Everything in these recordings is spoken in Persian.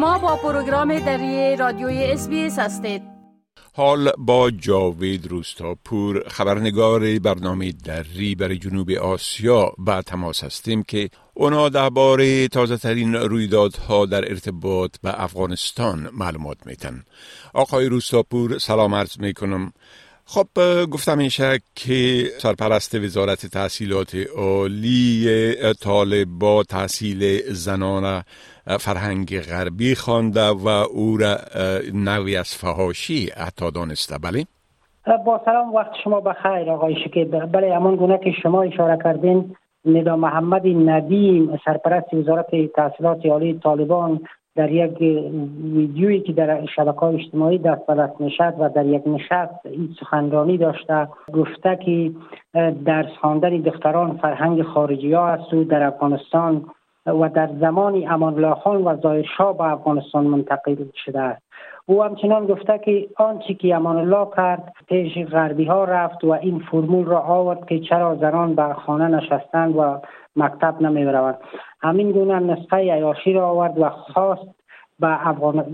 شما با پروگرام دری رادیوی اس هستید. حال با جاوید روستاپور خبرنگار برنامه دری برای جنوب آسیا. به تماس هستیم که اونا درباره تازه ترین رویدادها در ارتباط به افغانستان معلومات میتن آقای روستاپور سلام عرض می‌کنم. خب گفتم میشه که سرپرست وزارت تحصیلات عالی طالبا تحصیل زنان فرهنگ غربی خوانده و او را نوی از فهاشی حتی دانسته بله؟ با سلام وقت شما بخیر آقای شکیب بله همان گونه که شما اشاره کردین ندا محمد ندیم سرپرست وزارت تحصیلات عالی طالبان در یک ویدیویی که در شبکه اجتماعی دست به دست نشد و در یک نشست این سخنرانی داشته گفته که درس خواندن دختران فرهنگ خارجی ها است و در افغانستان و در زمان امان خان و ظاهرشاه به افغانستان منتقل شده است. او همچنان گفته که آنچه که امان الله کرد پیش غربی ها رفت و این فرمول را آورد که چرا زنان بر خانه نشستند و مکتب نمی روند همین گونه نسخه عیاشی را آورد و خواست به,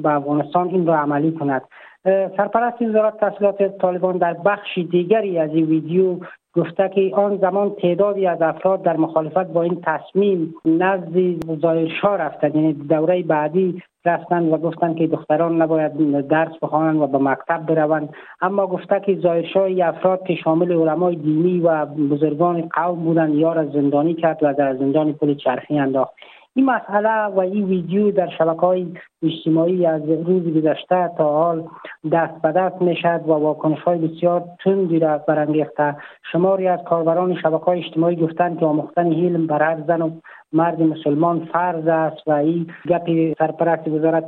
افغانستان این را عملی کند. سرپرست وزارت تحصیلات طالبان در بخش دیگری از این ویدیو گفته که آن زمان تعدادی از افراد در مخالفت با این تصمیم نزد ظاهرشاه رفتند. یعنی دوره بعدی رفتند و گفتند که دختران نباید درس بخوانند و به مکتب بروند. اما گفته که ظاهرشاه افراد که شامل علمای دینی و بزرگان قوم بودند یار از زندانی کرد و در زندان پل چرخی انداخت. این مسئله و این ویدیو در شبکه های اجتماعی از روز گذشته تا حال دست به دست می شد و واکنش های بسیار تندی را برانگیخته. شماری از کاربران شبکه های اجتماعی گفتند که آموختن علم بر هر زن و مرد مسلمان فرض است و این گپ سرپرست وزارت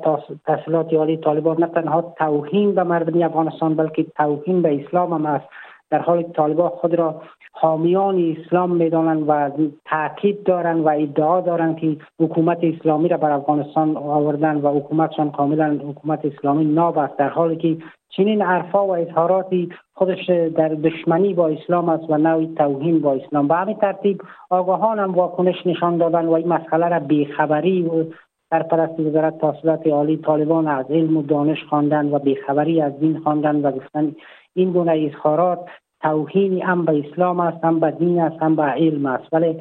تحصیلات عالی طالبان نه تنها توهین به مردمی افغانستان بلکه توهین به اسلام هم است. در حال طالبان خود را حامیان اسلام می‌دانند و تاکید دارند و ادعا دارند که حکومت اسلامی را بر افغانستان آوردن و حکومتشان کاملا حکومت اسلامی ناب است در حالی که چنین عرفا و اظهاراتی خودش در دشمنی با اسلام است و نوعی توهین با اسلام. به همین ترتیب آگاهان هم واکنش نشان دادن و این مسئله را بیخبری و سرپرست وزارت تحصیلات عالی طالبان از علم و دانش خواندن و بیخبری از دین خواندن و گفتن این گونه اظهارات توهینی هم به اسلام است هم به دین است هم به علم است. ولی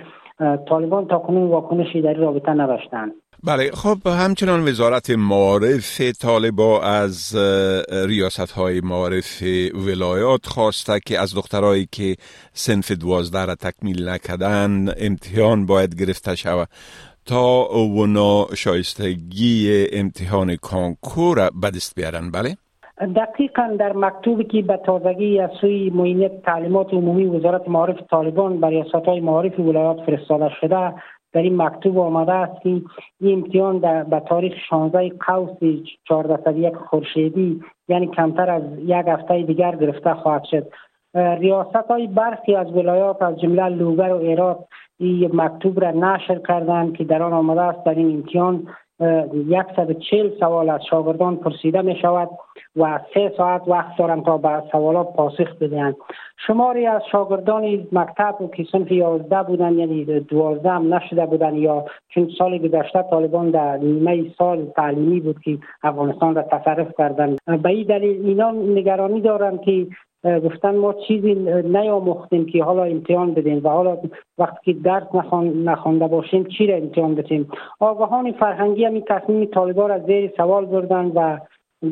طالبان تا کنون واکنشی در رابطه نداشتند. بله خب همچنان وزارت معارف طالبا از ریاست های معارف ولایات خواسته که از دخترایی که سنف دوازده را تکمیل نکردن امتحان باید گرفته شود تا اونا شایستگی امتحان کانکور به دست بیارن. بله؟ دقیقا در مکتوبی که به تازگی از سوی معینیت تعلیمات عمومی وزارت معارف طالبان بر ریاست های معارف ولایات فرستاده شده در این مکتوب آمده است که این امتحان به تاریخ 16 قوس 1401 خورشیدی یعنی کمتر از یک هفته دیگر گرفته خواهد شد. ریاست های برخی از ولایات از جمله لوگر و ایرات این مکتوب را نشر کردند که در آن آمده است. در این امتحان چل سوال از شاگردان پرسیده می شود و سه ساعت وقت دارند تا به سوالات پاسخ بدهند. شماری از شاگردان مکتب که صنف یازده بودن یعنی دوازده هم نشده بودن یا چون سال گذشته طالبان در نیمه سال تعلیمی بود که افغانستان را تصرف کردند. به این دلیل اینا نگرانی دارند که گفتن ما چیزی نیاموختیم که حالا امتحان بدیم و حالا وقتی که درس نخوانده باشیم چی را امتحان بدیم؟ آگاهان فرهنگی هم این تصمیم طالبان را زیر سوال بردن و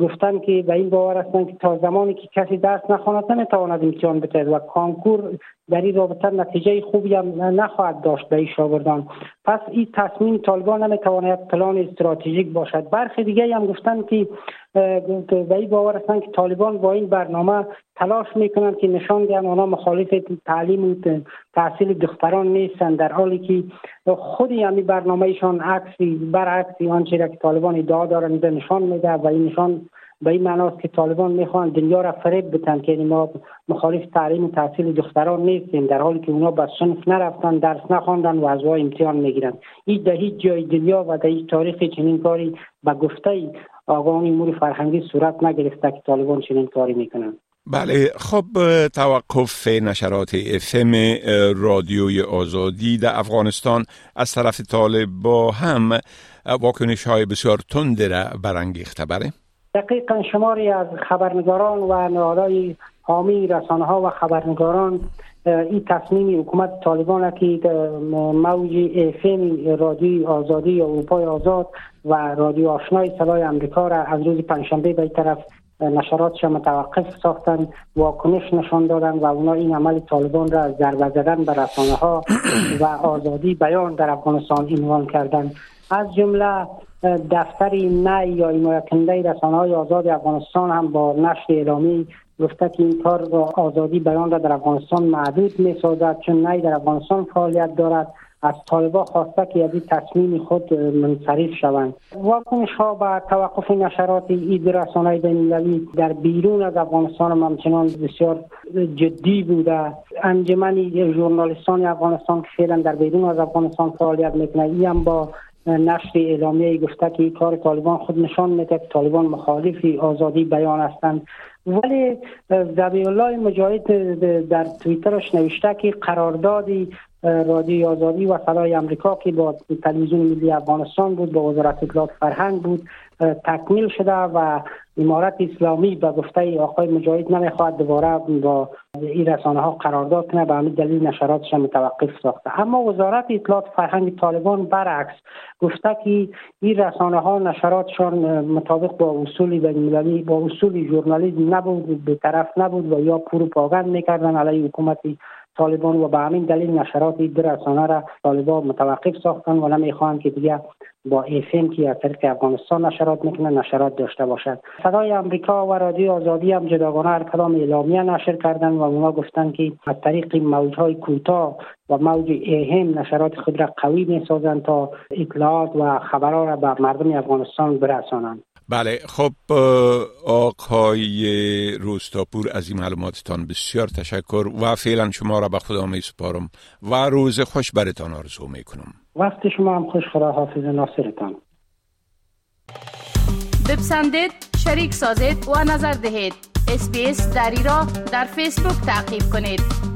گفتن که به این باور هستند که تا زمانی که کسی درس نخواند نمی‌تواند امتحان بتهد و کانکور در این رابطه نتیجه خوبی هم نخواهد داشت به شاگردان پس این تصمیم طالبان نمی‌تواند پلان استراتژیک باشد. برخی دیگه هم گفتند که به این باور هستند که طالبان با این برنامه تلاش می‌کنند که نشان دهند آنها مخالف تعلیم و تحصیل دختران نیستند. در حالی که خودی همین برنامهشان عکسی برعکسی آنچه که طالبان ادعا دارند نشان میده و این نشان به این معناست که طالبان می‌خوان دنیا را فریب بتن که ما مخالف تعلیم و تحصیل دختران نیستیم در حالی که اونا به صنف نرفتن درس نخواندن و از امتحان می‌گیرن این در هیچ جای دنیا و در هیچ تاریخ چنین کاری به گفته آقایان امور فرهنگی صورت نگرفته که طالبان چنین کاری می‌کنن بله خب توقف نشرات افم رادیوی آزادی در افغانستان از طرف طالب هم واکنش های بسیار تند را برانگیخته. بره دقیقا شماری از خبرنگاران و نهادهای حامی رسانه ها و خبرنگاران این تصمیم حکومت طالبان که موج افم رادیوی آزادی اروپای آزاد و رادیو آشنای صدای امریکا را از روز پنجشنبه به طرف نشراتش متوقف ساختن واکنش نشان دادن و اونا این عمل طالبان را ضربه زدن به رسانه ها و آزادی بیان در افغانستان عنوان کردن. از جمله دفتر نه یا حمایت رسانه های آزاد افغانستان هم با نشر اعلامی گفته که این کار آزادی بیان را در افغانستان معدود می سازد چون نه در افغانستان فعالیت دارد. از طالبا خواسته که از تصمیم خود منصرف شوند. واکنش ها به توقف نشرات اید رسانه بین در بیرون از افغانستان همچنان بسیار جدی بوده. انجمن ژورنالیستان افغانستان که فعلا در بیرون از افغانستان فعالیت می‌کنه ای هم با نشر اعلامیه گفته که کار طالبان خود نشان میده که طالبان مخالف آزادی بیان هستند. ولی زبی الله مجاهد در تویترش نوشته که قراردادی رادیو آزادی و صدای امریکا که با تلویزیون ملی افغانستان بود با وزارت اطلاعات فرهنگ بود تکمیل شده و امارت اسلامی به گفته آقای مجاهد نمی‌خواهد دوباره با این رسانه ها قرارداد کنه به همین دلیل نشراتش متوقف ساخته. اما وزارت اطلاعات فرهنگ طالبان برعکس گفته که این رسانه ها نشراتشان مطابق با اصول بین با اصول ژورنالیسم نبود به طرف نبود و یا پروپاگاند می‌کردن علیه حکومت طالبان و به همین دلیل نشرات این رسانه را طالبان متوقف ساختن و نمی‌خواهند که دیگه با ایفم که از طریق افغانستان نشرات می‌کنه نشرات داشته باشد. صدای امریکا و رادیو آزادی هم جداگانه هر کدام اعلامیه نشر کردن و اونا گفتن که از طریق موجهای کوتاه و موج ایهم نشرات خود را قوی می‌سازند تا اطلاعات و خبرها را به مردم افغانستان برسانند. بله خب آقای روستاپور از این معلوماتتان بسیار تشکر و فعلا شما را به خدا می سپارم و روز خوش برتان آرزو می کنم وقت شما هم خوش خدا حافظ ناصرتان. بپسندید شریک سازید و نظر دهید. اسپیس دری را در فیسبوک تعقیب کنید.